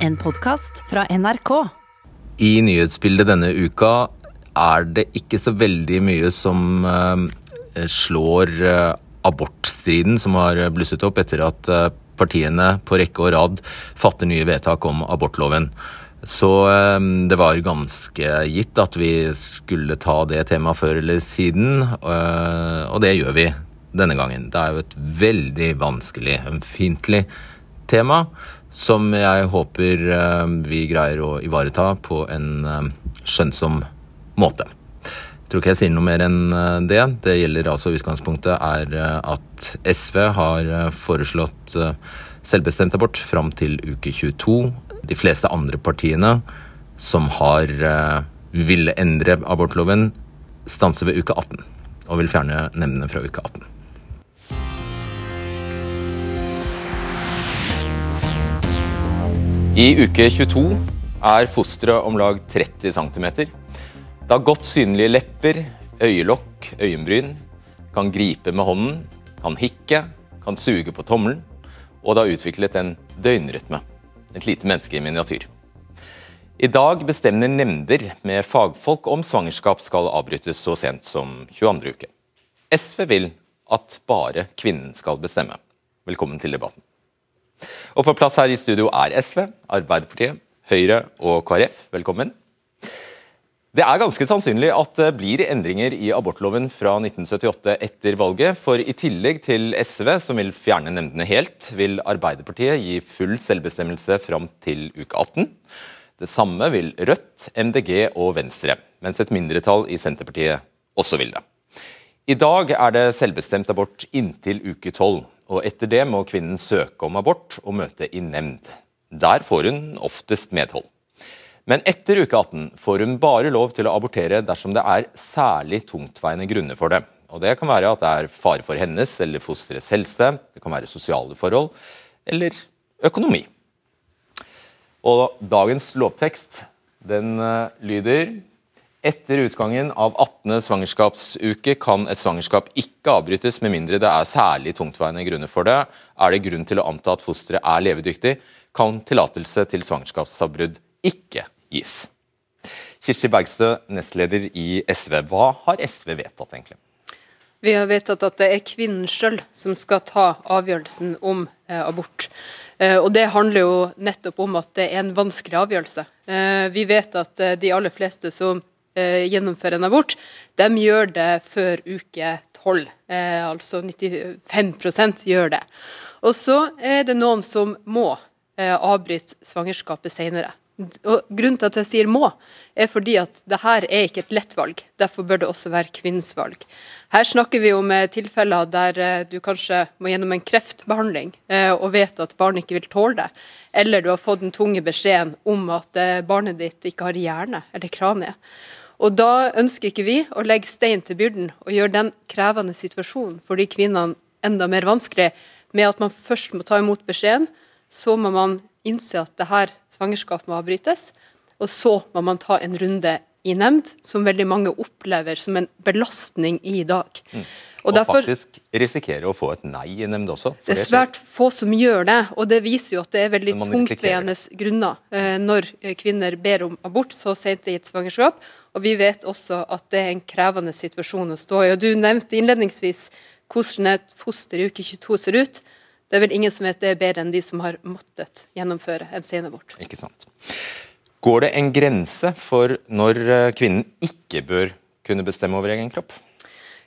En podkast fra NRK. I nyhetsbildet denne uka er det ikke så veldig mye som eh, slår eh, abortstriden som har blusset opp etter at eh, partiene på rekke og rad fatter nye vedtak om abortloven. Så det var ganske gitt at vi skulle ta det temaet før eller siden, og det gjør vi denne gangen. Det er jo et veldig vanskelig, ømfintlig tema som jeg håper eh, vi greier å ivareta på en eh, skjønnsom måte. Jeg tror ikke jeg sier noe mer enn eh, det. Det gjelder altså utgangspunktet er at SV har foreslått selvbestemt abort fram til uke 22. De fleste andre partiene som har ville endre abortloven, stanser ved uke 18 og vil fjerne nemndene fra uke 18. I uke 22 er fosteret om lag 30 cm. Det har godt synlige lepper, øyelokk, øyenbryn, kan gripe med hånden, kan hikke, kan suge på tommelen, og det har utviklet en døgnrytme. Et lite menneske i miniatyr. I dag bestemmer nemnder med fagfolk om svangerskap skal avbrytes så sent som 22. uke. SV vil at bare kvinnen skal bestemme. Velkommen til debatten. Og på plass her i studio er SV, Arbeiderpartiet, Høyre og KrF. Velkommen. Det er ganske sannsynlig at det blir endringer i abortloven fra 1978 etter valget, for i tillegg til SV, som vil fjerne nemndene helt, vil Arbeiderpartiet gi full selvbestemmelse fram til uke 18. Det samme vil Rødt, MDG og Venstre, mens et mindretall i Senterpartiet også vil det. I dag er det selvbestemt abort inntil uke 12, og etter det må kvinnen søke om abort og møte i nemnd. Der får hun oftest medhold. Men etter uke 18 får hun bare lov til å abortere dersom det er særlig tungtveiende grunner for det. Og Det kan være at det er fare for hennes eller fosterets helse, det kan være sosiale forhold eller økonomi. Og dagens lovtekst den eh, lyder etter utgangen av 18. svangerskapsuke kan et svangerskap ikke avbrytes med mindre det er særlig tungtveiende grunner for det. Er det grunn til å anta at fosteret er levedyktig, kan tillatelse til svangerskapsavbrudd ikke gis. Kirsti Bergstø, nestleder i SV. Hva har SV vedtatt, egentlig? Vi har vedtatt at det er kvinnen sjøl som skal ta avgjørelsen om eh, abort. Eh, og Det handler jo nettopp om at det er en vanskelig avgjørelse. Eh, vi vet at eh, de aller fleste som eh, gjennomfører en abort, de gjør det før uke 12. Eh, altså 95% gjør det. Og så er det noen som må eh, avbryte svangerskapet senere. Og Grunnen til at jeg sier må, er fordi at det her er ikke et lett valg. Derfor bør det også være kvinnens valg. Her snakker vi om tilfeller der du kanskje må gjennom en kreftbehandling eh, og vet at barnet ikke vil tåle det, eller du har fått den tunge beskjeden om at barnet ditt ikke har hjerne eller kranie. Og Da ønsker ikke vi å legge stein til byrden og gjøre den krevende situasjonen for de kvinnene enda mer vanskelig med at man først må ta imot beskjeden, så må man innse at det her svangerskapet må avbrytes, og så må man ta en runde i nemnd, som veldig mange opplever som en belastning i dag. Mm. Og, derfor, faktisk risikere å få et nei i nemnd også. Det er svært få som gjør det, og det viser jo at det er veldig tungtveiende grunner eh, når kvinner ber om abort så sent i et svangerskap. Og vi vet også at det er en krevende situasjon å stå i. Og Du nevnte innledningsvis hvordan et foster i uke 22 ser ut. Det er vel ingen som vet det er bedre enn de som har måttet gjennomføre en senabort. Ikke sant. Går det en grense for når eh, kvinnen ikke bør kunne bestemme over egen kropp?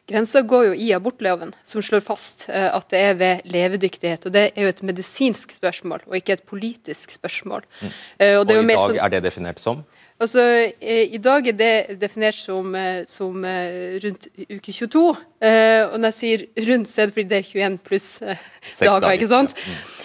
Grensa går jo i abortloven, som slår fast eh, at det er ved levedyktighet. og Det er jo et medisinsk spørsmål, og ikke et politisk spørsmål. Mm. Og, og i dag som... er det definert som? Altså, eh, I dag er det definert som, eh, som eh, rundt uke 22. og når jeg sier rundt, så er det fordi det er 21 pluss dager. ikke sant?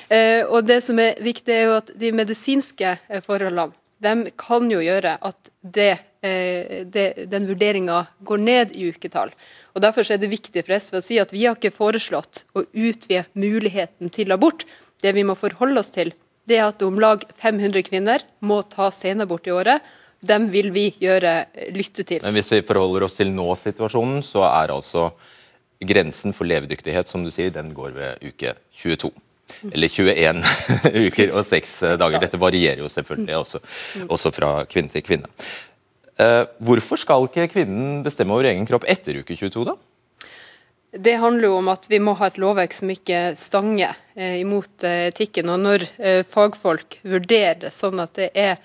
Mm. og det som er viktig, er jo at de medisinske forholdene de kan jo gjøre at det, det, den vurderinga går ned i uketall. Og Derfor er det viktig for SV å si at vi har ikke foreslått å utvide muligheten til abort. Det vi må forholde oss til, det er at om lag 500 kvinner må ta senabort i året dem vil vi gjøre lytte til. Men hvis vi forholder oss til nå-situasjonen, så er altså grensen for levedyktighet som du sier, den går ved uke 22. Eller 21 uker og 6 dager. Dette varierer jo selvfølgelig også, også fra kvinne til kvinne. Eh, hvorfor skal ikke kvinnen bestemme over egen kropp etter uke 22, da? Det handler jo om at vi må ha et lovverk som ikke stanger eh, imot eh, etikken. Og når eh, fagfolk vurderer det sånn at det er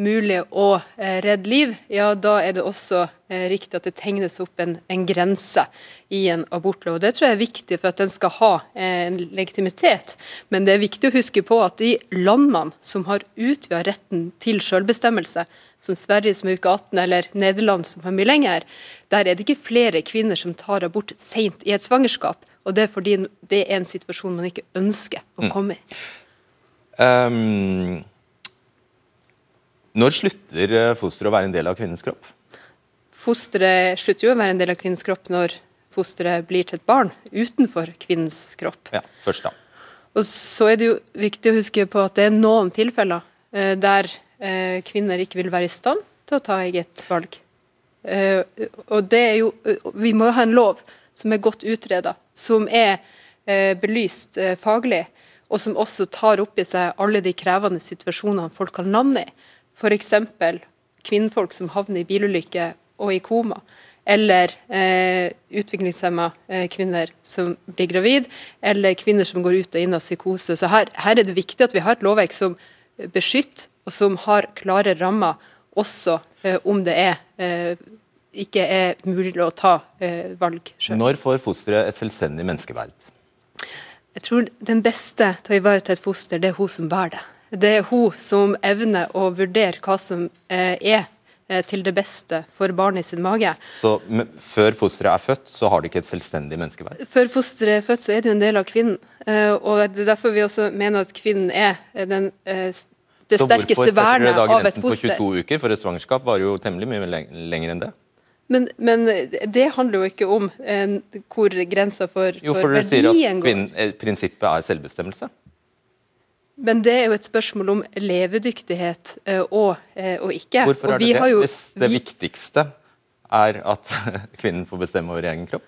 mulig å eh, redde liv, ja da er det også eh, riktig at det tegnes opp en, en, grense i en abortlov. Det tror jeg er viktig for at den skal ha eh, en legitimitet. Men det er viktig å huske på at de landene som har utvida retten til selvbestemmelse, som Sverige som er uke 18, eller Nederland som har mye lenger, der er det ikke flere kvinner som tar abort seint i et svangerskap. Og det er fordi det er en situasjon man ikke ønsker å mm. komme i. Um når slutter eh, fosteret å være en del av kvinnens kropp? Fosteret slutter jo å være en del av kvinnens kropp når fosteret blir til et barn utenfor kvinnens kropp. Ja, først da. Og så er det jo viktig å huske på at det er noen tilfeller eh, der eh, kvinner ikke vil være i stand til å ta eget valg. Eh, og det er jo eh, Vi må ha en lov som er godt utreda, som er eh, belyst faglig, og som også tar opp i seg alle de krevende situasjonene folk kan lande i f.eks. kvinnfolk som havner i bilulykke og i koma, eller eh, utviklingshemma eh, kvinner som blir gravid, eller kvinner som går ut og inn av psykose. Så her, her, er det viktig at vi har et lovverk som beskytter, og som har klare rammer, også eh, om det er, eh, ikke er mulig å ta eh, valg selv. Når får fosteret et selvstendig menneskeverd? Jeg tror Den beste til å ivareta et foster, det er hun som bærer det. Det er hun som evner å vurdere hva som eh, er eh, til det beste for barnet i sin mage. Så før fosteret er født, så har det ikke et selvstendig menneskeverd? Før fosteret er født, så er det jo en del av kvinnen. Eh, og Det er derfor vi også mener at kvinnen er den, det sterkeste vernet av et foster. Så hvorfor setter dere da grensen på 22 uker? For et svangerskap varer jo temmelig mye lenger enn det. Men, men, det handler jo ikke om eh, hvor grensa for, jo, for, for verdien går. Jo, for dere sier at kvinnen, prinsippet er selvbestemmelse? Men det er jo et spørsmål om levedyktighet eh, og, eh, og ikke. Hvorfor er det det, jo, hvis det vi, viktigste er at kvinnen får bestemme over egen kropp?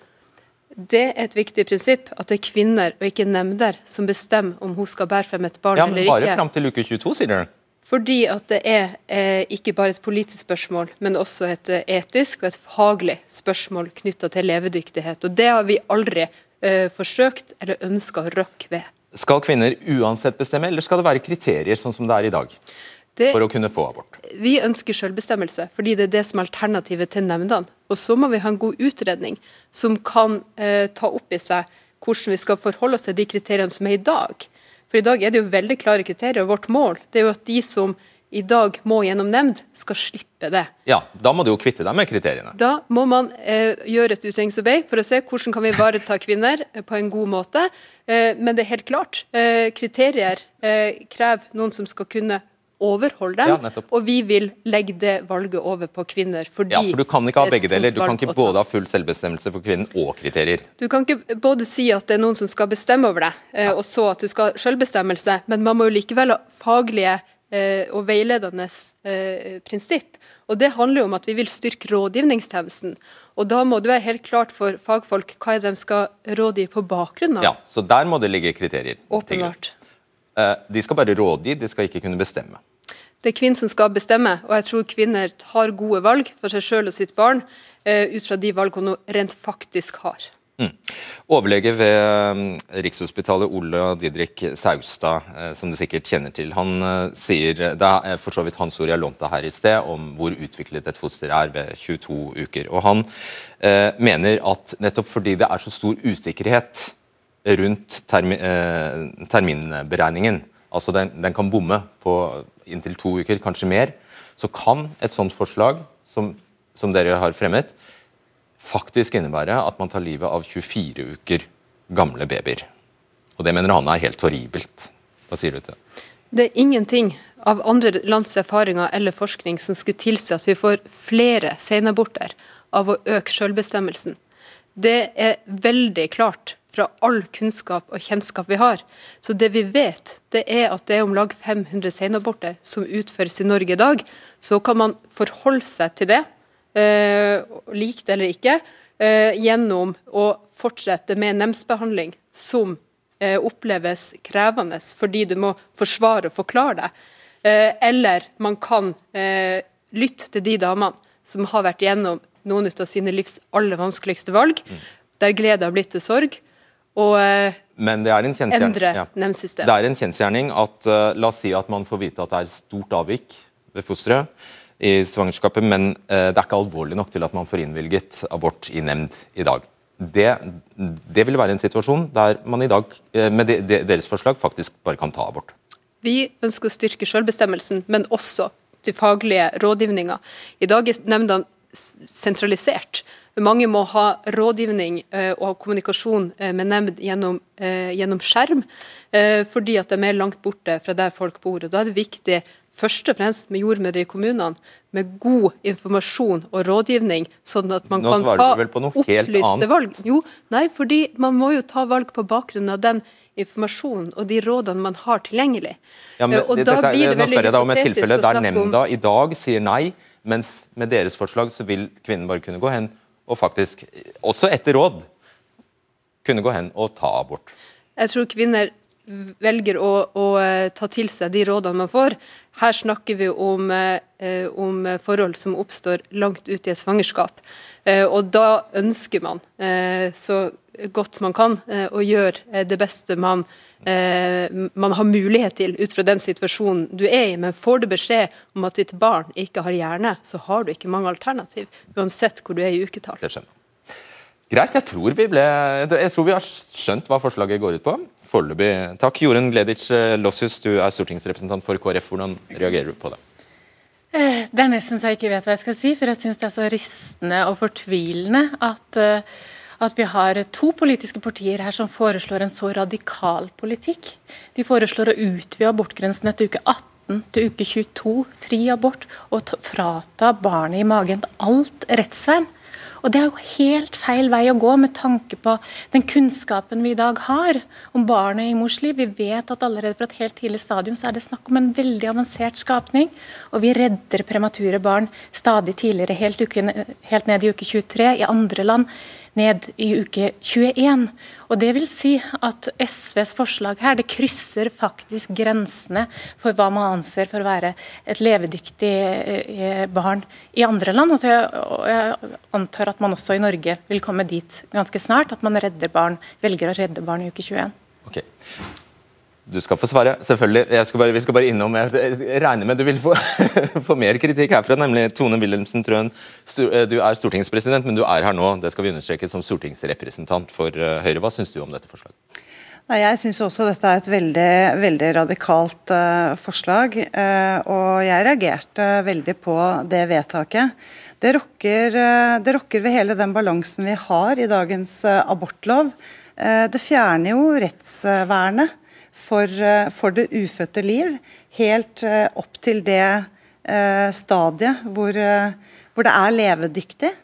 Det er et viktig prinsipp, at det er kvinner og ikke nemnder som bestemmer om hun skal bære frem et barn ja, eller ikke. Ja, Men bare fram til uke 22, sier dere? Fordi at det er eh, ikke bare et politisk spørsmål, men også et eh, etisk og et faglig spørsmål knytta til levedyktighet. Og det har vi aldri eh, forsøkt eller ønska å rokke ved. Skal kvinner uansett bestemme, eller skal det være kriterier sånn som det er i dag? Det, for å kunne få abort? Vi ønsker selvbestemmelse, fordi det er det som er alternativet til nemndene. Og så må vi ha en god utredning som kan eh, ta opp i seg hvordan vi skal forholde oss til de kriteriene som er i dag. For i dag er det jo veldig klare kriterier, vårt mål det er jo at de som i dag må gjennom nemnd, skal slippe det. Ja, Da må du jo kvitte deg med kriteriene. Da må man eh, gjøre et utredningsarbeid for å se hvordan kan vi ivareta kvinner eh, på en god måte. Eh, men det er helt klart, eh, kriterier eh, krever noen som skal kunne overholde dem, ja, og vi vil legge det valget over på kvinner. Fordi ja, for Du kan ikke ha begge deler. Du kan ikke både ha full selvbestemmelse for kvinnen og kriterier. Du kan ikke både si at det er noen som skal bestemme over deg, eh, og så at du skal ha selvbestemmelse, men man må jo likevel ha faglige og veiledende eh, prinsipp. Og Det handler jo om at vi vil styrke rådgivningstjenesten. Og Da må det være helt klart for fagfolk hva de skal rådgi på bakgrunn av. Ja, Så der må det ligge kriterier. Åpenbart. Eh, de skal bare rådgi, de skal ikke kunne bestemme. Det er kvinnen som skal bestemme, og jeg tror kvinner tar gode valg for seg selv og sitt barn ut fra de valgene hun rent faktisk har. Mm. Overlege ved um, Rikshospitalet Ole Didrik Saustad, eh, som du sikkert kjenner til, han eh, sier Det er for så vidt hans ord jeg lånte her i sted, om hvor utviklet et foster er ved 22 uker. Og Han eh, mener at nettopp fordi det er så stor usikkerhet rundt termi, eh, terminberegningen, altså den, den kan bomme på inntil to uker, kanskje mer, så kan et sånt forslag som, som dere har fremmet, faktisk innebære at man tar livet av 24 uker gamle babyer. Og Det mener han er helt horribelt. Hva sier du til det? Det er ingenting av andre lands erfaringer eller forskning som skulle tilsi at vi får flere senaborter av å øke selvbestemmelsen. Det er veldig klart fra all kunnskap og kjennskap vi har. Så det vi vet, det er at det er om lag 500 senaborter som utføres i Norge i dag. Så kan man forholde seg til det Eh, lik eller ikke, eh, gjennom å fortsette med nemndsbehandling som eh, oppleves krevende fordi du må forsvare og forklare deg, eh, eller man kan eh, lytte til de damene som har vært gjennom noen av sine livs aller vanskeligste valg, mm. der glede har blitt til sorg. Og Men det er en endre ja. Det er en kjensgjerning at uh, La oss si at man får vite at det er stort avvik ved fosteret i svangerskapet, men uh, det er ikke alvorlig nok til at man får innvilget abort i nemnd i dag. Det, det vil være en situasjon der man i dag, uh, med de, de, deres forslag, faktisk bare kan ta abort. Vi ønsker å styrke selvbestemmelsen, men også til faglige rådgivninger. I dag er nemndene sentralisert. Mange må ha rådgivning eh, og kommunikasjon eh, med nemnd gjennom, eh, gjennom, skjerm, fordi at de er langt borte fra der folk bor. Og Da er det viktig først og fremst med jordmødre i kommunene, med god informasjon og rådgivning, sånn at man Nå kan ta opplyste valg. Jo, nei, fordi man må jo ta valg på bakgrunn av den informasjonen og de rådene man har tilgjengelig. Ja, men, og da dette, blir det veldig Nå spør jeg deg om et tilfelle der nemnda i dag sier nei, mens med deres forslag så vil kvinnen bare kunne gå hen og faktisk, også etter råd, kunne gå hen og ta abort. Jeg tror kvinner velger å, å, eh, ta til seg de rådene man får. Her snakker vi om, eh, om forhold som oppstår langt ut i et svangerskap. Eh, og da ønsker man så godt man kan å gjøre det beste man, man har mulighet til ut fra den situasjonen du er i. Men får du beskjed om at ditt barn ikke har hjerne, så har du ikke mange alternativ. Uansett hvor du er i uketall. Det skjønner Greit, jeg tror, vi ble, jeg tror vi har skjønt hva forslaget går ut på. Foreløpig takk. Jorunn Gleditsch Lossius, du er stortingsrepresentant for KrF. Hvordan reagerer du på det? Eh, det er nesten så jeg ikke vet hva jeg skal si, for jeg syns det er så rystende og fortvilende at, eh, at vi har to politiske partier her som foreslår en så radikal politikk. De foreslår å utvide abortgrensen etter uke 18 til uke 22, fri abort, og frata barnet i magen alt rettsvern. Og Det er jo helt feil vei å gå med tanke på den kunnskapen vi i dag har om barnet i mors liv. Vi vet at allerede fra et helt tidlig stadium så er det snakk om en veldig avansert skapning. Og vi redder premature barn stadig tidligere, helt, uke, helt ned i uke 23. I andre land ned i uke 21. Og Det vil si at SVs forslag her det krysser faktisk grensene for hva man anser for å være et levedyktig eh, barn i andre land. Og jeg antar at man også i Norge vil komme dit ganske snart, at man redder barn, velger å redde barn i uke 21. Okay. Du skal få svare, selvfølgelig. Skal bare, vi skal bare innom, Jeg regner med du vil få, få mer kritikk herfra, nemlig Tone Wilhelmsen Trøen. Eh, du er stortingspresident, men du er her nå det skal vi understreke, som stortingsrepresentant for eh, Høyre. Hva syns du om dette forslaget? Nei, jeg syns også dette er et veldig, veldig radikalt uh, forslag. Uh, og jeg reagerte veldig på det vedtaket. Det rokker, uh, det rokker, ved hele den balansen vi har i dagens abortlov. det fjerner jo rettsvernet for, eh, for det ufødte liv, helt eh, opp til det eh, stadiet hvor, hvor, det er levedyktig.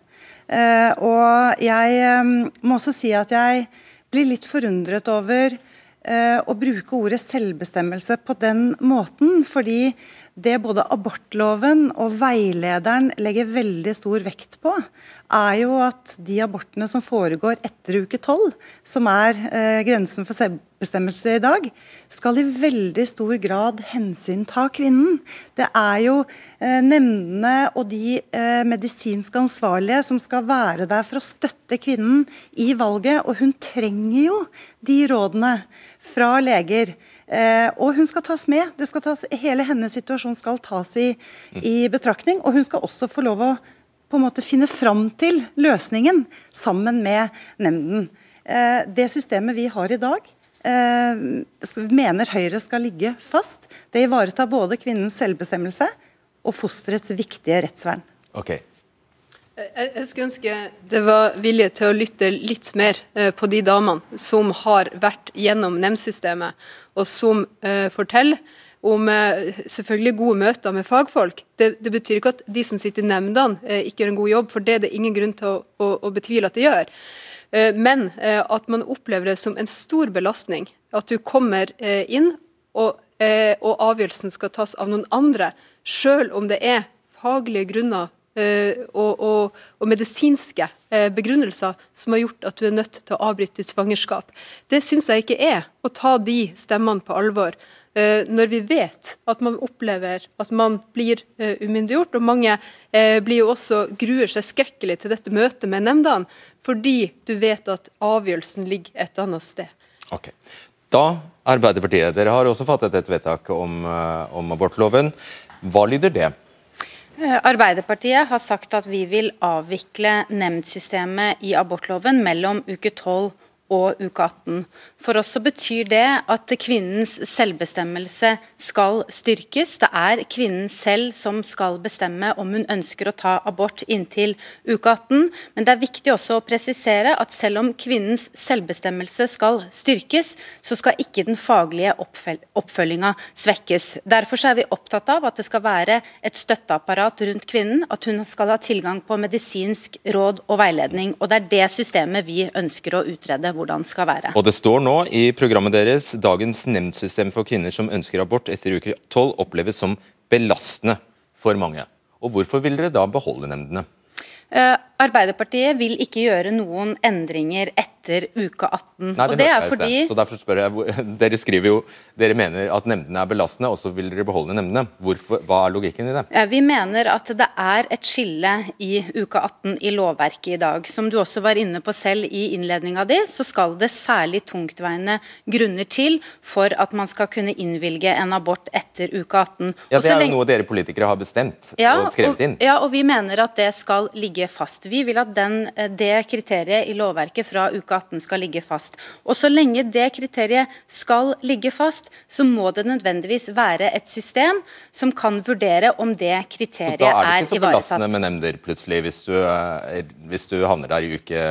og jeg må også si at jeg blir litt forundret over å bruke ordet selvbestemmelse på den måten, fordi det både abortloven og veilederen legger veldig stor vekt på, er jo at de abortene som foregår etter uke tolv, som er eh, grensen for selvbestemmelse i dag, skal i veldig stor grad hensynta kvinnen. Det er jo eh, nemndene og de eh, medisinsk ansvarlige som skal være der for å støtte kvinnen i valget, og hun trenger jo de rådene fra leger. Eh, og hun skal tas med. Skal tas, hele hennes situasjon skal tas i, i betraktning. Og hun skal også få lov å på en måte finne fram til løsningen sammen med nemnden. Eh, det systemet vi har i dag, eh, mener Høyre skal ligge fast. Det ivaretar både kvinnens selvbestemmelse og fosterets viktige rettsvern. Okay. Jeg skulle ønske det var vilje til å lytte litt mer eh, på de damene som har vært gjennom nemndsystemet, og som forteller om eh, selvfølgelig gode møter med fagfolk. Det, det, betyr ikke at de som sitter i nemndene eh, ikke gjør en god jobb, for det er det ingen grunn til å, å, å betvile at de gjør. Eh, men at man opplever det som en stor belastning. At du kommer inn, og, og avgjørelsen skal tas av noen andre, selv om det er faglige grunner og, og, og, medisinske begrunnelser som har gjort at du er nødt til å avbryte ditt svangerskap. Det syns jeg ikke er å ta de stemmene på alvor. Når vi vet at man opplever at man blir umyndiggjort, og mange blir jo også gruer seg skrekkelig til dette møtet med nemndene, fordi du vet at avgjørelsen ligger et annet sted. Okay. Da, Arbeiderpartiet, dere har også fattet et vedtak om, om abortloven. Hva lyder det? Eh, Arbeiderpartiet har sagt at vi vil avvikle nemndsystemet i abortloven mellom uke 12 og uke 18. For oss så betyr det at kvinnens selvbestemmelse skal styrkes. Det er kvinnen selv som skal bestemme om hun ønsker å ta abort inntil uke 18. Men det er viktig også å presisere at selv om kvinnens selvbestemmelse skal styrkes, så skal ikke den faglige oppfølginga svekkes. Derfor er vi opptatt av at det skal være et støtteapparat rundt kvinnen, at hun skal ha tilgang på medisinsk råd og veiledning. Og det er det systemet vi ønsker å utrede hvordan skal være. Og det står nå i programmet deres dagens nemndsystem for kvinner som ønsker abort etter uke 12 oppleves som belastende for mange. Og Hvorfor vil dere da beholde nemndene? Uh, Arbeiderpartiet vil ikke gjøre noen endringer etter uke 18. Nei, det, og det er fordi... Så derfor spør jeg, Dere skriver jo dere mener at nemndene er belastende, og så vil dere beholde nemndene. Hvorfor, hva er logikken i det? Vi mener at det er et skille i uke 18 i lovverket i dag. Som du også var inne på selv i innledninga di, så skal det særlig tungtveiende grunner til for at man skal kunne innvilge en abort etter uke 18. Ja, Det er jo noe dere politikere har bestemt ja, og skrevet inn. Og, ja, og vi mener at det skal ligge fast. Vi vil at den, eh, det kriteriet i lovverket fra uke 18 skal ligge fast. Og Så lenge det kriteriet skal ligge fast, så må det nødvendigvis være et system som kan vurdere om det kriteriet er ivaretatt. Så da er det ikke så belastende med nemnder plutselig, hvis du, hvis du havner der i uke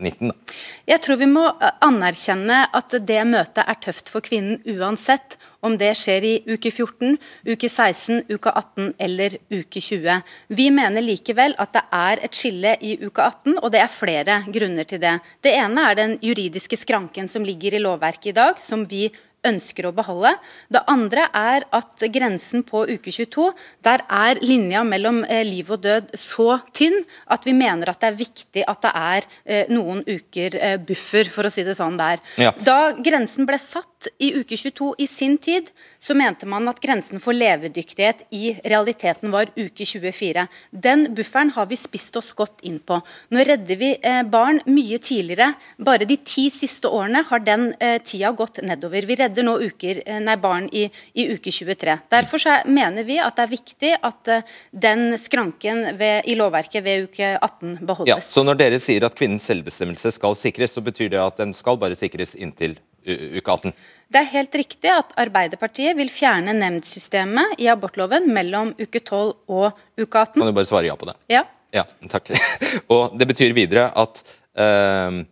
19? Da. Jeg tror vi må eh, anerkjenne at det møtet er tøft for kvinnen uansett om det skjer i uke 14, uke 16, uke 18 eller uke 20. Vi mener likevel at det er et skille i uke 18, og det er flere grunner til det. Det ene er den juridiske skranken som ligger i lovverket i dag, som vi ønsker å beholde. Det andre er at grensen på uke 22, der er linja mellom eh, liv og død så tynn at vi mener at det er viktig at det er eh, noen uker eh, buffer, for å si det sånn der. Ja. Da grensen ble satt i uke 22 i sin tid, så mente man at grensen for levedyktighet i realiteten var uke 24. Den bufferen har vi spist oss godt inn på. Nå redder vi barn mye tidligere. Bare de ti siste årene har den tida gått nedover. Vi redder redder nå uker, eh, nei, barn i, i, uke 23. Derfor mener vi at det er viktig at uh, den skranken ved, i lovverket ved uke 18 beholdes. Ja, så Når dere sier at kvinnens selvbestemmelse skal sikres, så betyr det at den skal bare sikres inntil uke 18? Det er helt riktig at Arbeiderpartiet vil fjerne nemndsystemet i abortloven mellom uke 12 og uke 18. Kan du bare svare ja på det? Ja. ja takk. og Det betyr videre at øh,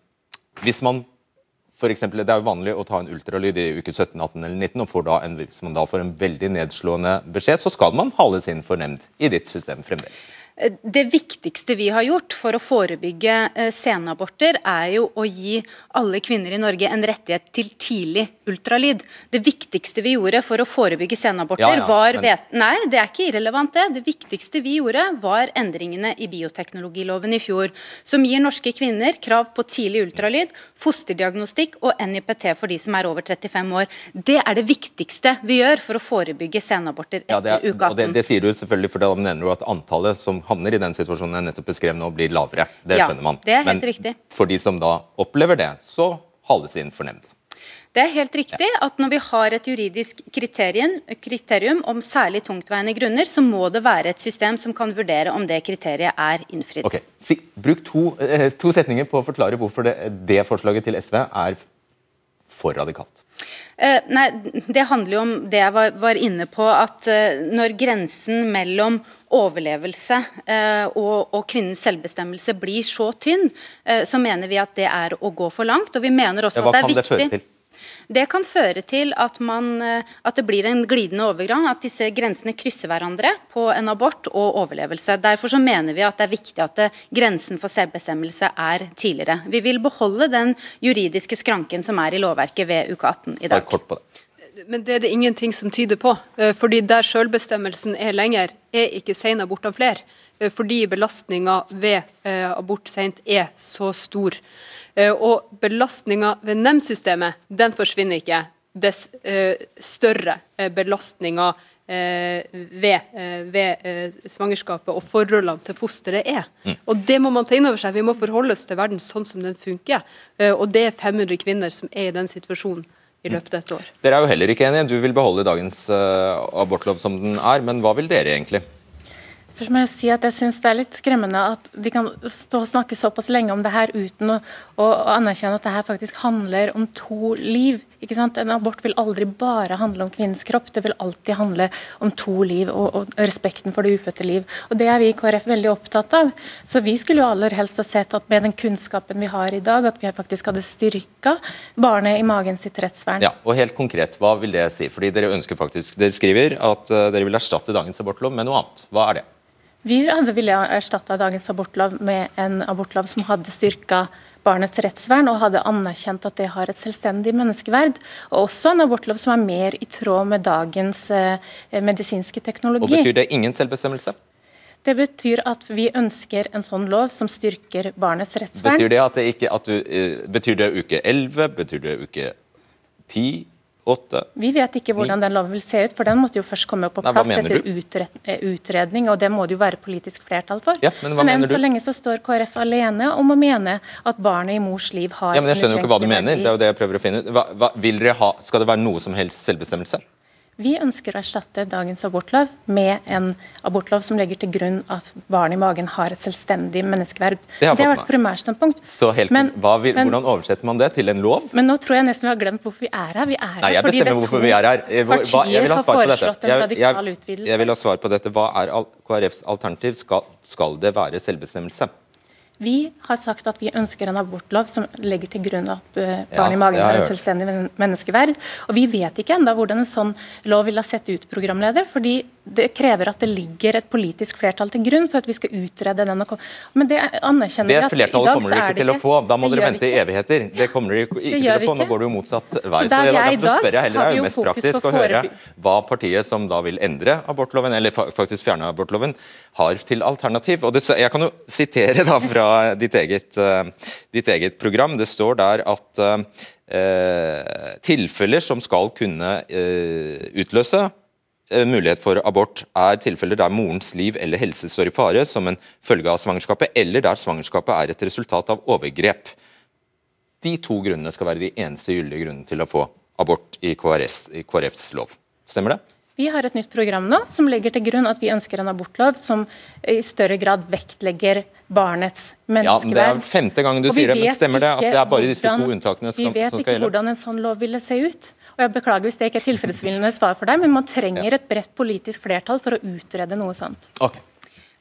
hvis man for eksempel, det er jo vanlig å ta en ultralyd i uke 17, 18 eller 19, og får da en, hvis man da får en veldig nedslående beskjed, så skal man hales inn for nemnd i ditt system fremdeles. Det viktigste vi har gjort for å forebygge eh, senaborter, er jo å gi alle kvinner i Norge en rettighet til tidlig ultralyd. Det viktigste vi gjorde for å forebygge senaborter, ja, ja, var men... Nei, det er ikke irrelevant, det. Det viktigste vi gjorde, var endringene i bioteknologiloven i fjor, som gir norske kvinner krav på tidlig ultralyd, fosterdiagnostikk og NIPT for de som er over 35 år. Det er det viktigste vi gjør for å forebygge senaborter etter ja, er, uke 18. Det, det, sier du selvfølgelig, for da mener du at antallet som havner i den situasjonen jeg nettopp beskrev nå, blir lavere. Det ja, skjønner man. Det er helt Men riktig. for de som da opplever det, så hales inn for nemnd. Det er helt riktig at når vi har et juridisk kriterium, kriterium, om særlig tungtveiende grunner, så må det være et system som kan vurdere om det kriteriet er innfridd. Okay. Si, bruk to, eh, to, setninger på å forklare hvorfor det, det forslaget til SV er for radikalt. Uh, nei, Det handler jo om det jeg var, var inne på, at uh, når grensen mellom overlevelse uh, og, og, kvinnens selvbestemmelse blir så tynn, så mener vi at det er å gå for langt. Og vi mener også ja, at det er viktig... Det kan føre til at, man, eh, at, det blir en glidende overgang, at disse grensene krysser hverandre på en abort og overlevelse. Derfor så mener vi at det er viktig at det, grensen for selvbestemmelse er tidligere. Vi vil beholde den juridiske skranken som er i lovverket ved uke 18 i dag. Kort på det. Men det er det ingenting som tyder på. Eh, fordi der selvbestemmelsen er lenger, er ikke sen abort av flere. Eh, fordi belastninga ved eh, abort sent er så stor. Og belastninga ved nemndsystemet, den forsvinner ikke. Dess større belastninga ved, ved svangerskapet og forholdene til fosteret er. Mm. Og Det må man ta inn over seg. Vi må forholde oss til verden sånn som den funker. Og det er 500 kvinner som er i den situasjonen i løpet av et år. Dere er jo heller ikke enige. Du vil beholde dagens abortlov som den er, men hva vil dere egentlig? Først må jeg si at jeg synes Det er litt skremmende at de kan stå og snakke såpass lenge om det her uten å, å anerkjenne at det her faktisk handler om to liv. Ikke sant? En abort vil aldri bare handle om kvinnens kropp, det vil alltid handle om to liv og, og respekten for det ufødte liv. Og Det er vi i KrF veldig opptatt av. Så Vi skulle jo aller helst ha sett at med den kunnskapen vi har i dag, at vi faktisk hadde styrka barnet i magen sitt rettsvern. Ja, og helt konkret, Hva vil det si? Fordi Dere ønsker faktisk, dere skriver at uh, dere vil erstatte dagens abortlov med noe annet. Hva er det? Vi hadde ville erstatta dagens abortlov med en abortlov som hadde styrka barnets rettsvern og hadde anerkjent at det har et selvstendig menneskeverd. Og også en abortlov som er mer i tråd med dagens eh, medisinske teknologi. Og Betyr det ingen selvbestemmelse? Det betyr at vi ønsker en sånn lov som styrker barnets rettsvern. Betyr det, at det, ikke, at du, uh, betyr det uke 11? Betyr det uke 10? Åtte. Vi vet ikke hvordan den loven vil se ut, for den måtte jo først komme på plass Nei, etter eh, utredning, og det må det jo være politisk flertall for. Ja, men men enn så lenge så står KrF alene om å mene at barnet i mors liv har Ja, men Jeg skjønner jo ikke hva du mener, det er jo det jeg prøver å finne ut. Hva, hva, vil dere ha, Skal det være noe som helst selvbestemmelse? Vi ønsker å erstatte dagens abortlov med en abortlov som legger til grunn at barn i magen har et selvstendig menneskeverd. Det har, det har vært primærstandpunkt. Så helt, men, vil, men, Hvordan oversetter man det til en lov? Men nå tror jeg nesten vi har glemt hvorfor vi er her. Vi er Nei, jeg bestemmer hvorfor vi er her. Hvor, hva, jeg vil ha svar på dette. Jeg, jeg, jeg, vil ha svar på dette. Hva er KrFs alternativ? Skal, skal det være selvbestemmelse? Vi har sagt at vi ønsker en abortlov som legger til grunn at eh, barn i magen har en selvstendig menneskeverd. Og Vi vet ikke enda hvordan en sånn lov vil ha sett ut, programleder. fordi det krever at det ligger et politisk flertall til grunn for at vi skal utrede den. Men det anerkjenner vi at i dag så er det ikke. Det flertallet kommer dere ikke til å få. Da må dere vente i evigheter. Det kommer dere ikke til å få. Nå går det jo motsatt vei. Så, så Derfor spør jeg heller, det er jo mest praktisk å høre hva partiet som da vil endre abortloven, eller faktisk fjerne abortloven, har til alternativ. Og det, jeg kan jo sitere da fra ditt eget, uh, ditt eget program. Det står der at eh, tilfeller som skal kunne eh, utløse Eh, mulighet for abort er tilfeller der morens liv eller helse står i fare som en følge av svangerskapet, eller der svangerskapet er et resultat av overgrep. De to grunnene skal være de eneste gyldige grunnene til å få abort i, KRS, i KrFs lov. Stemmer det? Vi har et nytt program nå som legger til grunn at vi ønsker en abortlov som i større grad vektlegger barnets menneskeverd. Ja, Det er femte gangen du sier det, men stemmer det at det er bare disse to unntakene som, som skal gjelde? Vi vet ikke hvordan en sånn lov ville se ut. Og jeg Beklager hvis det ikke er tilfredsstillende svar for deg, men man trenger et bredt politisk flertall for å utrede noe sånt. Okay.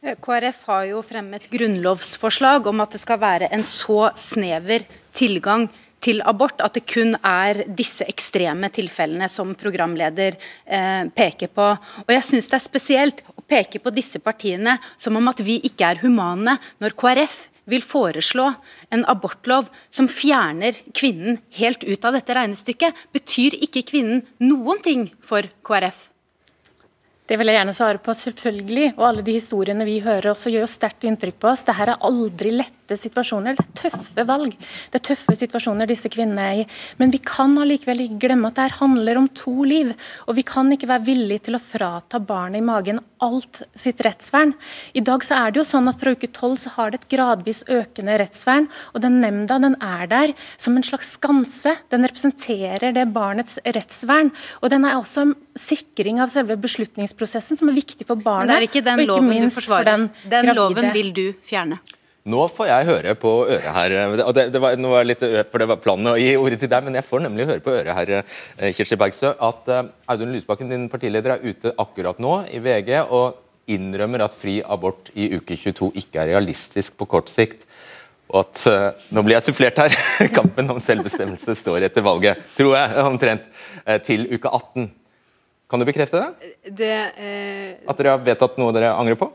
Eh, KrF har jo fremmet grunnlovsforslag om at det skal være en så snever tilgang til abort, at det kun er disse ekstreme tilfellene som programleder eh, peker på. Og jeg syns det er spesielt å peke på disse partiene som om at vi ikke er humane, når KrF vil foreslå en abortlov som fjerner kvinnen helt ut av dette regnestykket. Betyr ikke kvinnen noen ting for KrF? Det vil jeg gjerne svare på, selvfølgelig. Og alle de historiene vi hører også gjør jo sterkt inntrykk på oss. Dette er aldri lette situasjoner. Det er tøffe valg. Det er tøffe situasjoner disse kvinnene er i. Men vi kan allikevel ikke glemme at det handler om to liv. Og vi kan ikke være villige til å frata barnet i magen alt sitt rettsvern. I dag så er det jo sånn at fra uke tolv så har det et gradvis økende rettsvern. Og den nemnda den er der som en slags skanse. Den representerer det barnets rettsvern. Og den er også en sikring av selve beslutningsprosessen som er viktig for barnet. Men det er ikke den loven du forsvarer. Den, den loven vil du fjerne. Nå får jeg høre på øret her. og det, det var, nå var litt, for det var planen å gi ordet til deg, men jeg får nemlig høre på øret her, eh, Kirsti Bergstø, at Audun Lysbakken, din partileder, er ute akkurat nå i VG og innrømmer at fri abort i uke 22 ikke er realistisk på kort sikt. Og at Nå blir jeg sufflert her. Kampen om selvbestemmelse står etter valget, tror jeg, omtrent, til uke 18. Kan du bekrefte det? det eh, At dere har vedtatt noe dere angrer på?